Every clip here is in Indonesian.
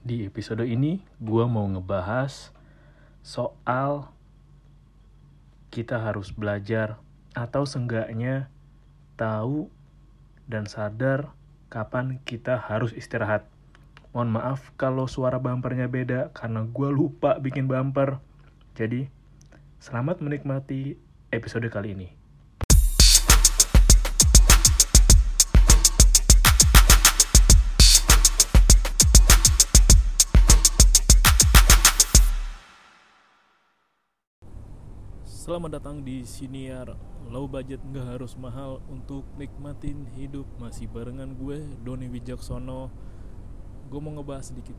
Di episode ini, gue mau ngebahas soal kita harus belajar atau seenggaknya tahu dan sadar kapan kita harus istirahat. Mohon maaf kalau suara bumpernya beda karena gue lupa bikin bumper. Jadi, selamat menikmati episode kali ini. Selamat datang di Siniar. Low budget nggak harus mahal untuk nikmatin hidup. Masih barengan gue, Doni Wijaksono. Gue mau ngebahas sedikit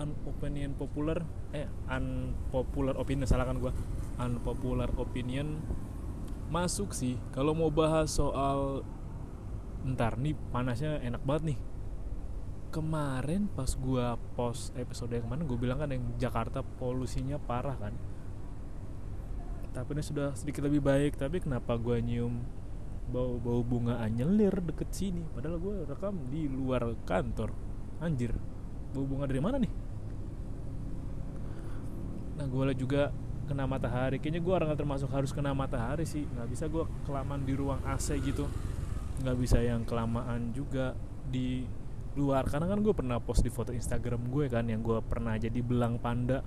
Unopinion popular Eh, unpopular opinion, salahkan gue Unpopular opinion Masuk sih, kalau mau bahas soal Ntar nih panasnya enak banget nih. Kemarin pas gue post episode yang mana Gue bilang kan yang Jakarta polusinya parah kan tapi ini sudah sedikit lebih baik. Tapi kenapa gue nyium bau bau bunga anyelir deket sini? Padahal gue rekam di luar kantor. Anjir bau bunga dari mana nih? Nah gue juga kena matahari. Kayaknya gue orang termasuk harus kena matahari sih. Nggak bisa gue kelamaan di ruang AC gitu. Nggak bisa yang kelamaan juga di luar. Karena kan gue pernah post di foto Instagram gue kan yang gue pernah jadi belang panda.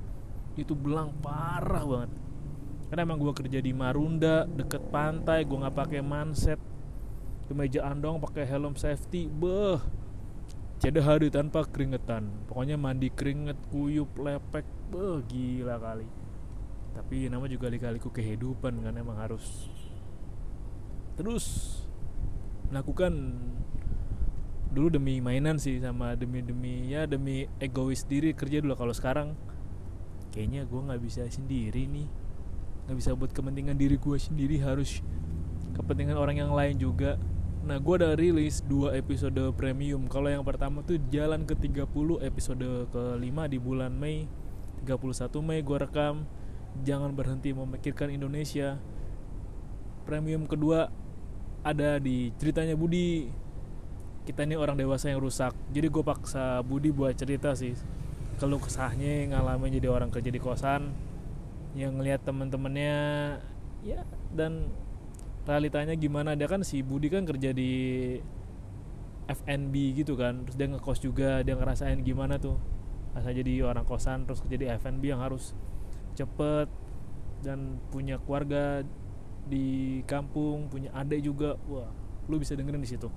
Itu belang parah banget karena emang gue kerja di Marunda deket pantai gue nggak pakai manset. Kemeja andong pakai helm safety beh jadi hari tanpa keringetan. Pokoknya mandi keringet kuyup lepek beh gila kali. Tapi nama juga kali-kaliku kehidupan kan emang harus terus melakukan dulu demi mainan sih sama demi demi ya demi egois diri kerja dulu. Kalau sekarang kayaknya gue nggak bisa sendiri nih nggak bisa buat kepentingan diri gue sendiri harus kepentingan orang yang lain juga. Nah gue udah rilis dua episode premium. Kalau yang pertama tuh jalan ke 30 episode kelima di bulan Mei. 31 Mei gue rekam. Jangan berhenti memikirkan Indonesia. Premium kedua ada di ceritanya Budi. Kita ini orang dewasa yang rusak. Jadi gue paksa Budi buat cerita sih. Kalau kesahnya ngalamin jadi orang kerja di kosan yang ngelihat teman-temannya ya dan realitanya gimana. Dia kan si Budi kan kerja di FNB gitu kan. Terus dia ngekos juga dia ngerasain gimana tuh. Rasa jadi orang kosan terus kerja di FNB yang harus cepet dan punya keluarga di kampung punya adik juga. Wah lu bisa dengerin di situ.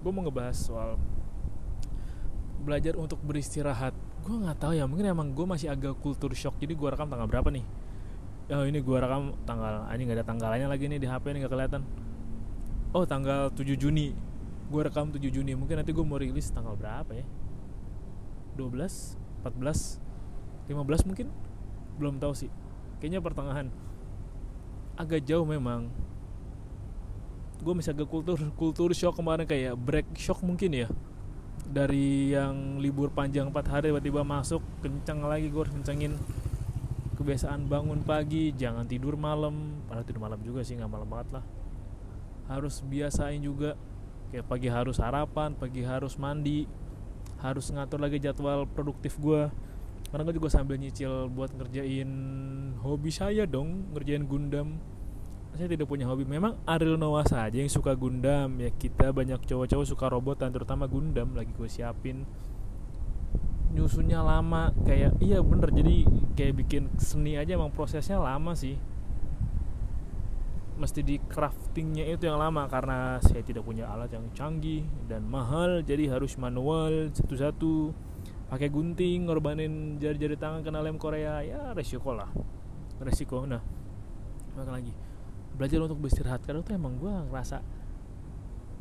Gue mau ngebahas soal belajar untuk beristirahat. Gue nggak tahu ya mungkin emang gue masih agak kultur shock. Jadi gue rekam tanggal berapa nih oh ini gua rekam tanggal anjing nggak ada tanggalannya lagi nih di HP ini nggak kelihatan. Oh tanggal 7 Juni. Gua rekam 7 Juni. Mungkin nanti gua mau rilis tanggal berapa ya? 12 14 15 mungkin? Belum tahu sih. Kayaknya pertengahan. Agak jauh memang. Gue bisa ke kultur kultur shock kemarin kayak break shock mungkin ya. Dari yang libur panjang 4 hari tiba-tiba masuk kencang lagi gue harus kencengin kebiasaan bangun pagi jangan tidur malam. Padahal tidur malam juga sih nggak malam banget lah. Harus biasain juga. Kayak pagi harus sarapan pagi harus mandi harus ngatur lagi jadwal produktif gue karena gue juga sambil nyicil buat ngerjain hobi saya dong ngerjain Gundam. Saya tidak punya hobi. Memang Ariel Noah saja yang suka Gundam. Ya kita banyak cowok-cowok suka robot dan terutama Gundam lagi gue siapin nyusunnya lama kayak iya bener jadi kayak bikin seni aja emang prosesnya lama sih. Mesti di craftingnya itu yang lama karena saya tidak punya alat yang canggih dan mahal jadi harus manual satu-satu. Pakai gunting ngorbanin jari-jari tangan kena lem Korea ya resiko lah. Resiko nah. Makan lagi? Belajar untuk beristirahat karena tuh emang gue ngerasa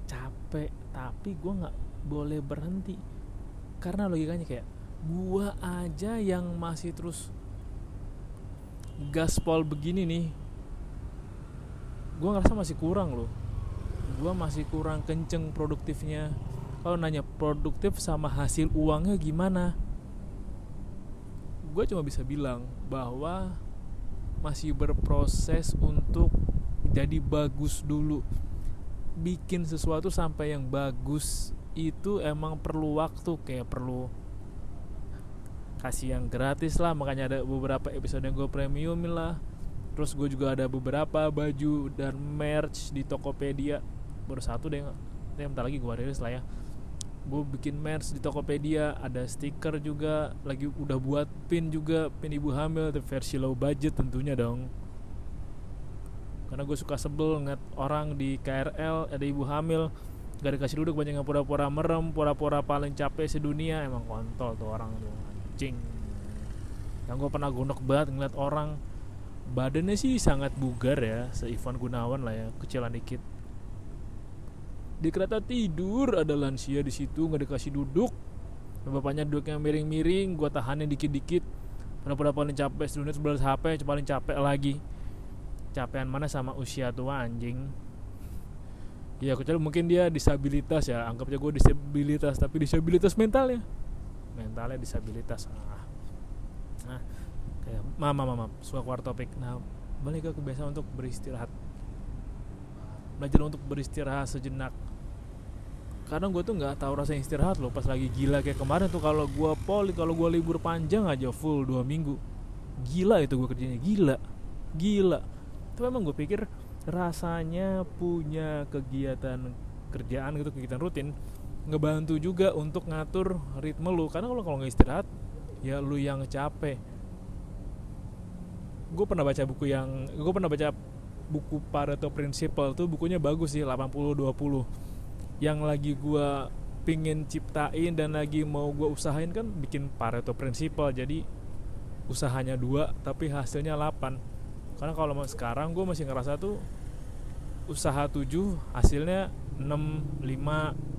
capek tapi gue nggak boleh berhenti. Karena logikanya kayak gua aja yang masih terus gaspol begini nih. Gua ngerasa masih kurang loh. Gua masih kurang kenceng produktifnya. Kalau nanya produktif sama hasil uangnya gimana? Gue cuma bisa bilang bahwa masih berproses untuk jadi bagus dulu. Bikin sesuatu sampai yang bagus itu emang perlu waktu kayak perlu kasih yang gratis lah makanya ada beberapa episode yang gue premium lah. Terus gue juga ada beberapa baju dan merch di Tokopedia. Baru satu deh yang bentar lagi gue rilis lah ya. Gue bikin merch di Tokopedia ada stiker juga lagi udah buat pin juga pin ibu hamil versi low budget tentunya dong. Karena gue suka sebel ngeliat orang di KRL ada ibu hamil gak dikasih duduk banyak yang pura-pura merem pura-pura paling capek sedunia. Emang kontol tuh orang tuh anjing. Yang gue pernah gondok banget ngeliat orang badannya sih sangat bugar ya se Ivan Gunawan lah ya kecilan dikit. Di kereta tidur ada lansia di situ nggak dikasih duduk. Bapaknya duduknya miring-miring gue tahannya dikit-dikit. Pernah-pernah paling capek sedunia sebelas HP paling capek lagi. Capean mana sama usia tua anjing? Ya kecuali mungkin dia disabilitas ya anggap aja gue disabilitas tapi disabilitas mental ya mentalnya disabilitas. Ah. nah kayak mama mama suka keluar topik. Nah balik ke kebiasaan untuk beristirahat. Belajar untuk beristirahat sejenak. Kadang gue tuh nggak tahu rasa istirahat loh pas lagi gila kayak kemarin tuh kalau gue poli kalau gue libur panjang aja full dua minggu. Gila itu gue kerjanya gila gila. Tapi emang gue pikir rasanya punya kegiatan kerjaan gitu kegiatan rutin ngebantu juga untuk ngatur ritme lu. Karena kalau kalau nggak istirahat ya lu yang capek. Gue pernah baca buku yang gue pernah baca buku Pareto Principle tuh bukunya bagus sih 80-20 yang lagi gue pingin ciptain dan lagi mau gue usahain kan bikin Pareto Principle. Jadi usahanya dua tapi hasilnya 8 karena kalau sekarang gue masih ngerasa tuh usaha 7 hasilnya 6 5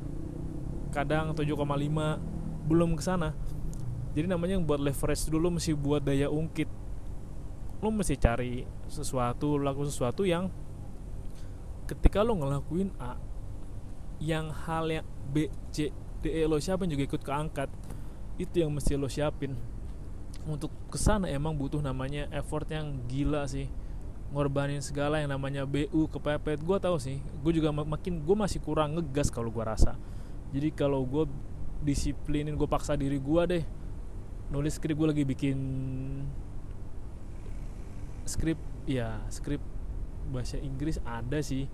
kadang 7,5 belum ke sana. Jadi namanya buat leverage dulu mesti buat daya ungkit. Lo mesti cari sesuatu laku sesuatu yang ketika lo ngelakuin A yang hal yang B C D E lo siapin juga ikut keangkat. Itu yang mesti lo siapin. Untuk ke sana emang butuh namanya effort yang gila sih. Ngorbanin segala yang namanya BU kepepet. Gue tau sih gue juga makin gue masih kurang ngegas kalau gue rasa jadi kalau gue disiplinin gue paksa diri gue deh nulis skrip gue lagi bikin skrip ya skrip bahasa Inggris ada sih.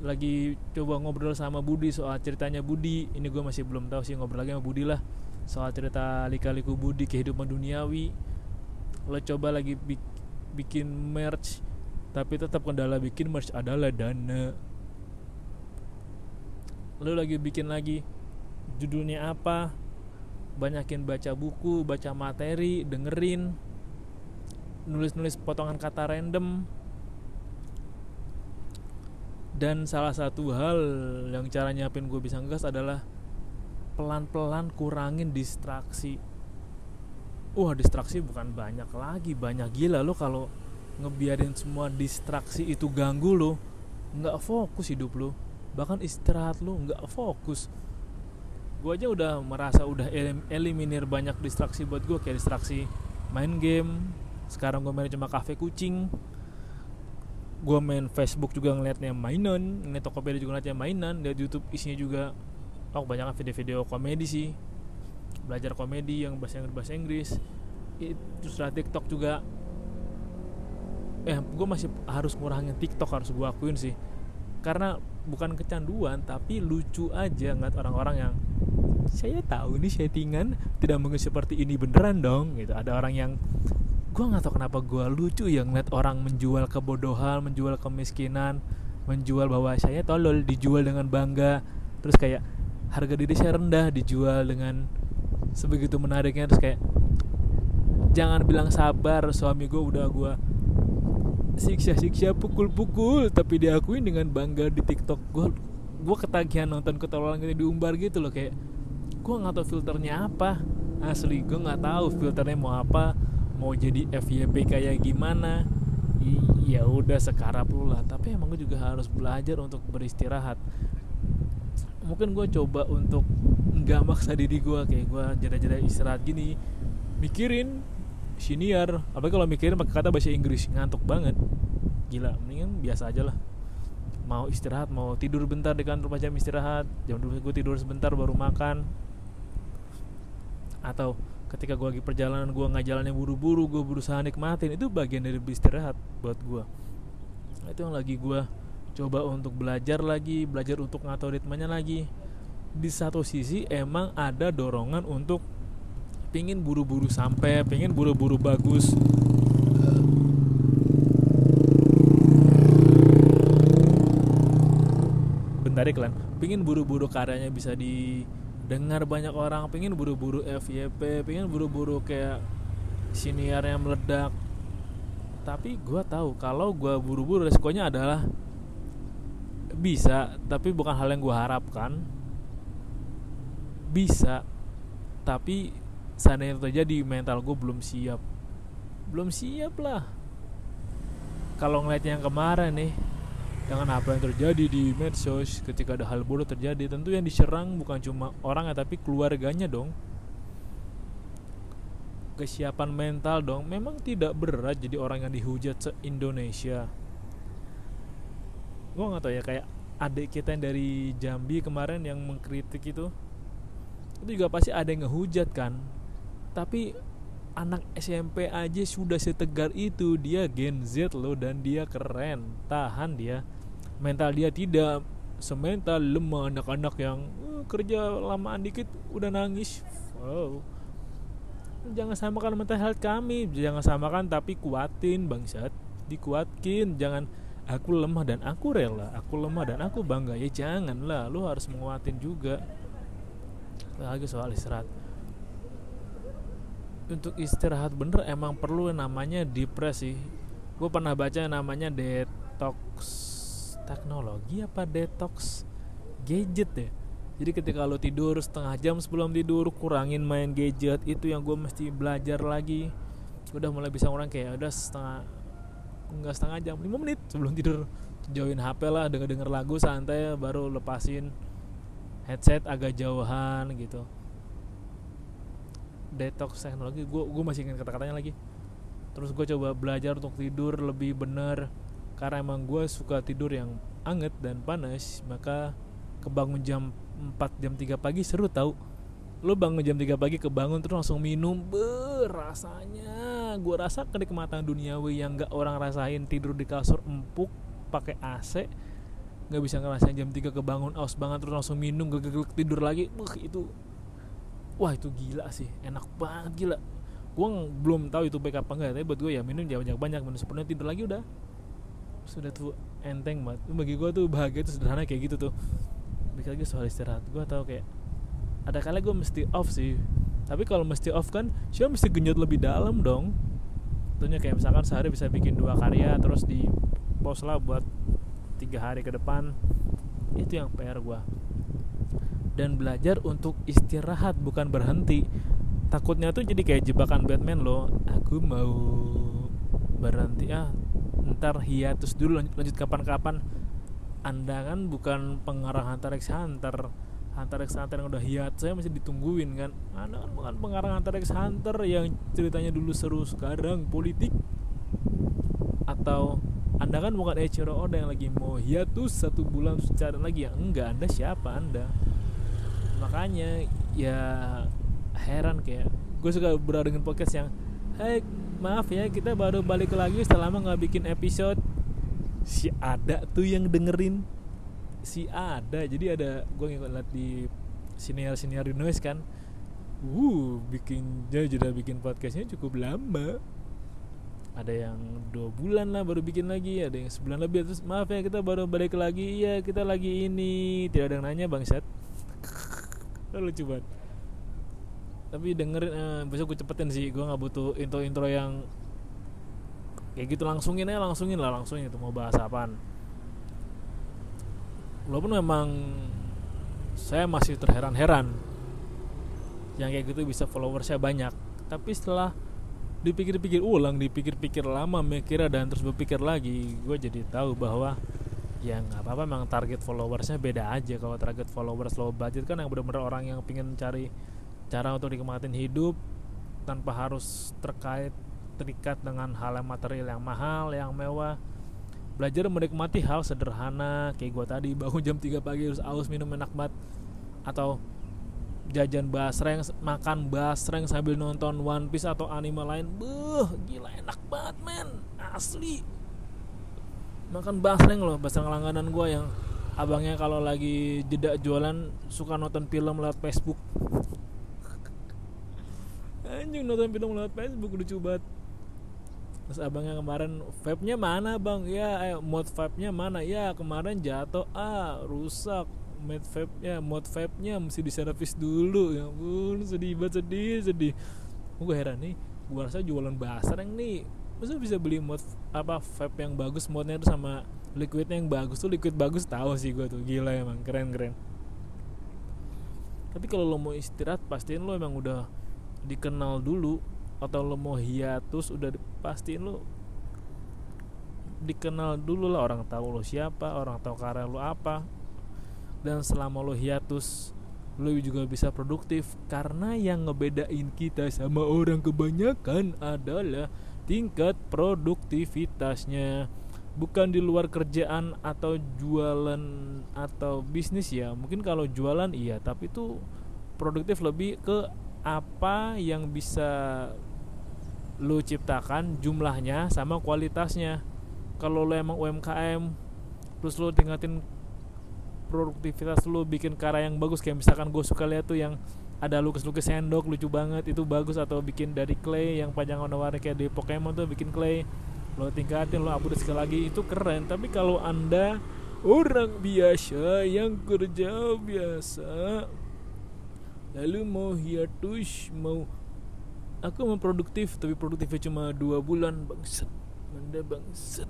Lagi coba ngobrol sama Budi soal ceritanya Budi. Ini gue masih belum tahu sih ngobrol lagi sama Budi lah soal cerita lika-liku Budi kehidupan duniawi. Lo coba lagi bikin merch tapi tetap kendala bikin merch adalah dana lu lagi bikin lagi judulnya apa? Banyakin baca buku baca materi dengerin nulis-nulis potongan kata random. Dan salah satu hal yang cara nyiapin gue bisa ngegas adalah pelan-pelan kurangin distraksi. Wah distraksi bukan banyak lagi banyak gila lo kalau ngebiarin semua distraksi itu ganggu lo nggak fokus hidup lo bahkan istirahat lu nggak fokus. Gue aja udah merasa udah elim eliminir banyak distraksi buat gue kayak distraksi main game. Sekarang gue main cuma kafe kucing. Gue main Facebook juga ngeliatnya mainan ngeliat Tokopedia juga ngeliatnya mainan liat YouTube isinya juga. Oh banyak video-video komedi sih. Belajar komedi yang bahasa Inggris bahasa Inggris. Terus TikTok juga. Eh gue masih harus ngurangin TikTok harus gue akuin sih karena bukan kecanduan tapi lucu aja ngeliat orang-orang yang saya tahu ini settingan tidak mungkin seperti ini beneran dong gitu. Ada orang yang gue nggak tahu kenapa gue lucu ya ngeliat orang menjual kebodohan menjual kemiskinan menjual bahwa saya tolol dijual dengan bangga. Terus kayak harga diri saya rendah dijual dengan sebegitu menariknya. Terus kayak jangan bilang sabar suami gue udah gue siksa-siksa pukul-pukul. Tapi diakuin dengan bangga di TikTok. Gue gue ketagihan nonton ketololan gitu diumbar gitu loh kayak gue nggak tahu filternya apa. Asli gue nggak tahu filternya mau apa mau jadi FYP kayak gimana. Ya udah sekarang lu lah. Tapi emang gue juga harus belajar untuk beristirahat. Mungkin gue coba untuk nggak maksa diri gue kayak gue jeda-jeda istirahat gini. Mikirin senior. Apa kalau mikirin pakai kata bahasa Inggris ngantuk banget. Gila mendingan biasa aja lah. Mau istirahat mau tidur bentar di kantor jam istirahat. Jam dulu gue tidur sebentar baru makan. Atau ketika gue lagi perjalanan gue nggak jalannya buru-buru gue berusaha nikmatin itu bagian dari beristirahat buat gue itu yang lagi gue coba untuk belajar lagi belajar untuk ngatur ritmenya lagi. Di satu sisi emang ada dorongan untuk pingin buru-buru sampai pingin buru-buru bagus. Bentar iklan pingin buru-buru karyanya bisa didengar banyak orang pingin buru-buru FYP pingin buru-buru kayak siniarnya meledak. Tapi gue tahu kalau gue buru-buru resikonya adalah bisa tapi bukan hal yang gue harapkan. Bisa tapi seandainya terjadi mental gue belum siap. Belum siap lah. Kalau ngeliat yang kemarin nih dengan apa yang terjadi di medsos ketika ada hal buruk terjadi tentu yang diserang bukan cuma orang ya tapi keluarganya dong. Kesiapan mental dong memang tidak berat jadi orang yang dihujat se Indonesia gue nggak tahu ya kayak adik kita yang dari Jambi kemarin yang mengkritik itu itu juga pasti ada yang ngehujat kan tapi anak SMP aja sudah setegar itu. Dia Gen Z loh dan dia keren. Tahan dia. Mental dia tidak semental lemah. Anak-anak yang uh, kerja lamaan dikit udah nangis. Wow. Jangan samakan mental health kami. Jangan samakan tapi kuatin bangsat. Dikuatkin. Jangan aku lemah dan aku rela. Aku lemah dan aku bangga. Ya janganlah. Lu harus menguatin juga. Lagi soal istirahat untuk istirahat bener emang perlu namanya depresi. Gue pernah baca namanya detox teknologi apa detox gadget ya. Jadi ketika lo tidur setengah jam sebelum tidur kurangin main gadget itu yang gue mesti belajar lagi. Udah mulai bisa orang kayak udah setengah enggak setengah jam 5 menit sebelum tidur. Join HP lah denger denger lagu santai baru lepasin headset agak jauhan gitu detox teknologi gue gue masih ingin kata-katanya lagi. Terus gue coba belajar untuk tidur lebih benar karena emang gue suka tidur yang anget dan panas maka kebangun jam 4 jam 3 pagi seru tau. Lo bangun jam 3 pagi kebangun terus langsung minum berasanya gue rasa kenikmatan duniawi yang gak orang rasain tidur di kasur empuk pakai AC nggak bisa ngerasain jam 3 kebangun aus banget terus langsung minum gak tidur lagi. Wah, itu wah itu gila sih. Enak banget gila. Gue belum tahu itu baik apa enggak tapi buat gue ya minum jangan banyak banyak minum sepenuhnya tidur lagi udah. Sudah tuh enteng banget. Bagi gue tuh bahagia itu sederhana kayak gitu tuh. Balik lagi soal istirahat gue tahu kayak ada kali gue mesti off sih. Tapi kalau mesti off kan siapa mesti genjot lebih dalam dong. Tentunya kayak misalkan sehari bisa bikin dua karya terus di post lah buat tiga hari ke depan. Itu yang PR gue dan belajar untuk istirahat bukan berhenti. Takutnya tuh jadi kayak jebakan Batman loh. Aku mau berhenti. Ah ntar hiatus dulu lanjut, lanjut kapan-kapan. Anda kan bukan pengarang Hunter x Hunter. Hunter x Hunter yang udah hiat saya masih ditungguin kan. Anda kan bukan pengarang Hunter x Hunter yang ceritanya dulu seru sekarang politik. Atau anda kan bukan Eiichiro Oda yang lagi mau hiatus satu bulan secara lagi. Ya enggak Anda siapa Anda makanya ya heran kayak gue suka berada dengan podcast yang Hai maaf ya kita baru balik lagi setelah lama nggak bikin episode. Si ada tuh yang dengerin. Si ada jadi ada gue ngeliat di siniar siniar di noise kan. Uh bikin jadi bikin podcastnya cukup lama. Ada yang dua bulan lah baru bikin lagi ada yang sebulan lebih. Terus maaf ya kita baru balik lagi. Iya kita lagi ini. Tidak ada yang nanya bangsat lucu banget. Tapi dengerin eh, besok gue cepetin sih. Gue nggak butuh intro intro yang kayak gitu. Langsungin aja langsungin lah langsungin itu mau bahas apaan. Walaupun memang saya masih terheran-heran yang kayak gitu bisa followersnya banyak. Tapi setelah dipikir-pikir ulang dipikir-pikir lama mikirnya dan terus berpikir lagi gue jadi tahu bahwa ya nggak apa-apa memang target followersnya beda aja. Kalau target followers low budget kan yang benar-benar orang yang pengen cari cara untuk nikmatin hidup tanpa harus terkait terikat dengan hal yang material yang mahal yang mewah. Belajar menikmati hal sederhana kayak gue tadi bangun jam 3 pagi harus aus minum enak banget atau jajan basreng makan basreng sambil nonton One Piece atau anime lain. Beuh gila enak banget men. Asli makan basreng loh basreng langganan gue yang abangnya kalau lagi jeda jualan suka nonton film lewat Facebook. Anjing nonton film lewat Facebook lucu banget. Terus abangnya kemarin vape-nya mana bang? Ya eh, mod vape-nya mana? Ya kemarin jatuh. Ah rusak. Mod vape-nya mod vape-nya mesti diservis dulu. Ya ampun sedih banget sedih sedih. Gue heran nih gue rasa jualan basar yang nih. Masa bisa beli mod apa vape yang bagus modnya itu sama liquidnya yang bagus tuh liquid bagus tahu sih gue tuh. Gila emang keren keren. Tapi kalau lo mau istirahat pastiin lo emang udah dikenal dulu atau lo mau hiatus udah pastiin lo dikenal dulu lah orang tahu lo siapa orang tahu karya lo apa. Dan selama lo hiatus lo juga bisa produktif. Karena yang ngebedain kita sama orang kebanyakan adalah tingkat produktivitasnya. Bukan di luar kerjaan atau jualan atau bisnis ya. Mungkin kalau jualan iya tapi itu produktif lebih ke apa yang bisa lu ciptakan jumlahnya sama kualitasnya. Kalau lu emang UMKM terus lu tingkatin produktivitas lu bikin karya yang bagus kayak misalkan gue suka lihat tuh yang ada lukis-lukis sendok lucu banget itu bagus. Atau bikin dari clay yang panjang warna-warni kayak di Pokemon tuh bikin clay. Lo tingkatin lo upload sekali lagi itu keren. Tapi kalau anda orang biasa yang kerja biasa lalu mau hiatus mau aku mau produktif tapi produktifnya cuma dua bulan bangset anda bangset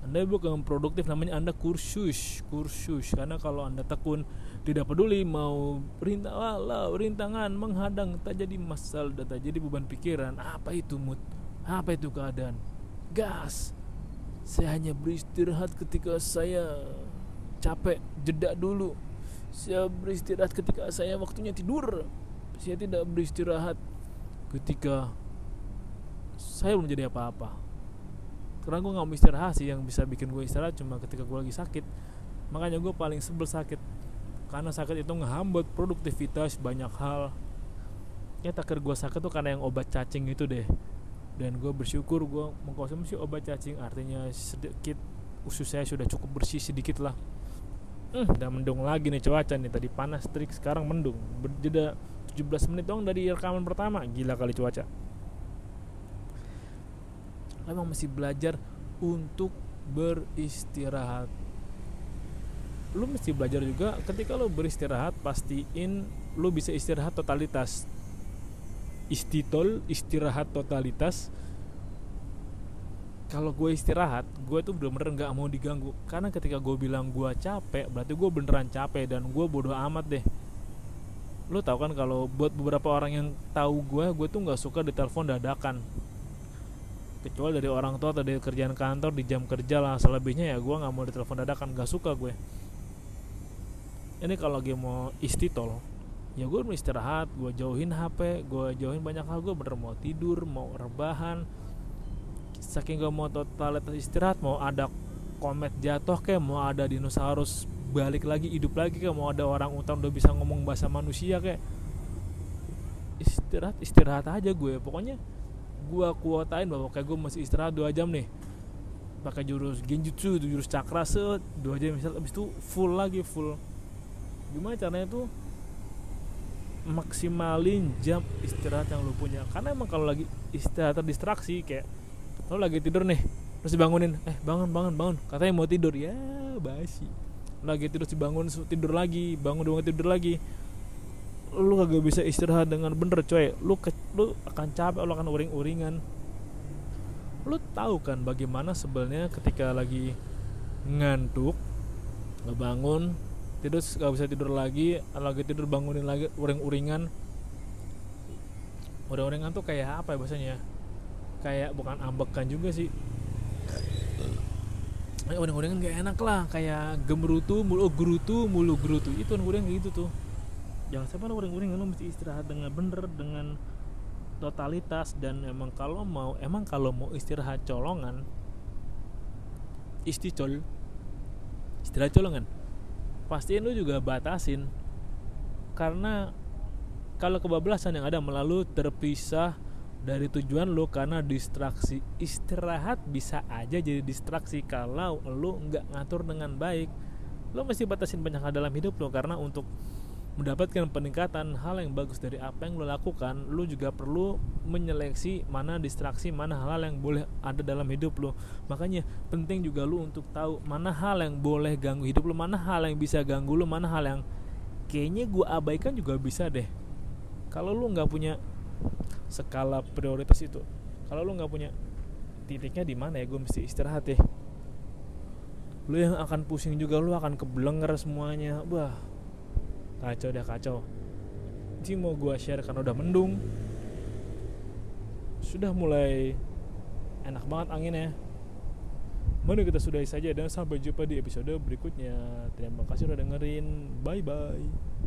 anda bukan produktif namanya anda kursus kursus. Karena kalau anda tekun tidak peduli mau perintah walau rintangan menghadang tak jadi masal dan tak jadi beban pikiran. Apa itu mood? Apa itu keadaan? Gas. Saya hanya beristirahat ketika saya capek jeda dulu. Saya beristirahat ketika saya waktunya tidur. Saya tidak beristirahat ketika saya belum jadi apa-apa. Karena gue gak mau istirahat sih yang bisa bikin gue istirahat cuma ketika gue lagi sakit. Makanya gue paling sebel sakit karena sakit itu ngehambat produktivitas banyak hal. Ya takir gue sakit tuh karena yang obat cacing itu deh. Dan gue bersyukur gue mengkonsumsi obat cacing. Artinya sedikit usus saya sudah cukup bersih sedikit lah. Hmm, udah mendung lagi nih cuaca nih. Tadi panas terik sekarang mendung. Berjeda 17 menit dong dari rekaman pertama. Gila kali cuaca. Emang masih belajar untuk beristirahat lu mesti belajar juga ketika lu beristirahat pastiin lu bisa istirahat totalitas. Istitol istirahat totalitas. Kalau gue istirahat gue tuh bener-bener nggak mau diganggu. Karena ketika gue bilang gue capek berarti gue beneran capek dan gue bodoh amat deh. Lo tau kan kalau buat beberapa orang yang tahu gue gue tuh nggak suka ditelepon dadakan. Kecuali dari orang tua atau dari kerjaan kantor di jam kerja lah selebihnya ya gue nggak mau ditelepon dadakan nggak suka gue ini kalau lagi mau istitol ya gue mau istirahat gue jauhin HP gue jauhin banyak hal gue bener mau tidur mau rebahan. Saking gue mau totalitas istirahat mau ada komet jatuh kayak mau ada dinosaurus balik lagi hidup lagi kayak mau ada orang utang udah bisa ngomong bahasa manusia kayak istirahat istirahat aja gue. Pokoknya gue kuotain bahwa kayak gue masih istirahat dua jam nih. Pakai jurus genjutsu jurus cakra set dua jam misal abis itu full lagi full gimana caranya tuh maksimalin jam istirahat yang lu punya? Karena emang kalau lagi istirahat terdistraksi kayak lo lagi tidur nih terus dibangunin. Eh bangun bangun bangun. Katanya mau tidur. Ya basi. Lagi tidur dibangun tidur lagi bangun bangun tidur lagi. Lu kagak bisa istirahat dengan bener coy. Lu ke, lu akan capek lu akan uring-uringan. Lu tahu kan bagaimana sebenarnya ketika lagi ngantuk ngebangun tidur gak bisa tidur lagi lagi tidur bangunin lagi uring-uringan. Uring-uringan tuh kayak apa ya bahasanya? Kayak bukan ambekan juga sih. Uring-uringan gak enak lah kayak gemerutu mulu gerutu mulu gerutu. Itu uring gitu tuh. Jangan sampai uring-uringan? Lu mesti istirahat dengan bener dengan totalitas dan emang kalau mau emang kalau mau istirahat colongan isticol istirahat colongan pastiin lu juga batasin. Karena kalau kebablasan yang ada melalui terpisah dari tujuan lo karena distraksi istirahat bisa aja jadi distraksi kalau lo nggak ngatur dengan baik. Lo mesti batasin banyak hal dalam hidup lo karena untuk mendapatkan peningkatan hal yang bagus dari apa yang lo lakukan lo juga perlu menyeleksi mana distraksi mana hal yang boleh ada dalam hidup lo. Makanya penting juga lo untuk tahu mana hal yang boleh ganggu hidup lo mana hal yang bisa ganggu lo mana hal yang kayaknya gue abaikan juga bisa deh. Kalau lo nggak punya skala prioritas itu kalau lo nggak punya titiknya di mana ya gue mesti istirahat ya lu yang akan pusing juga lu akan kebelenger semuanya. Wah kacau deh kacau ini mau gue share karena udah mendung sudah mulai enak banget anginnya Mari kita sudahi saja dan sampai jumpa di episode berikutnya. Terima kasih udah dengerin. Bye bye.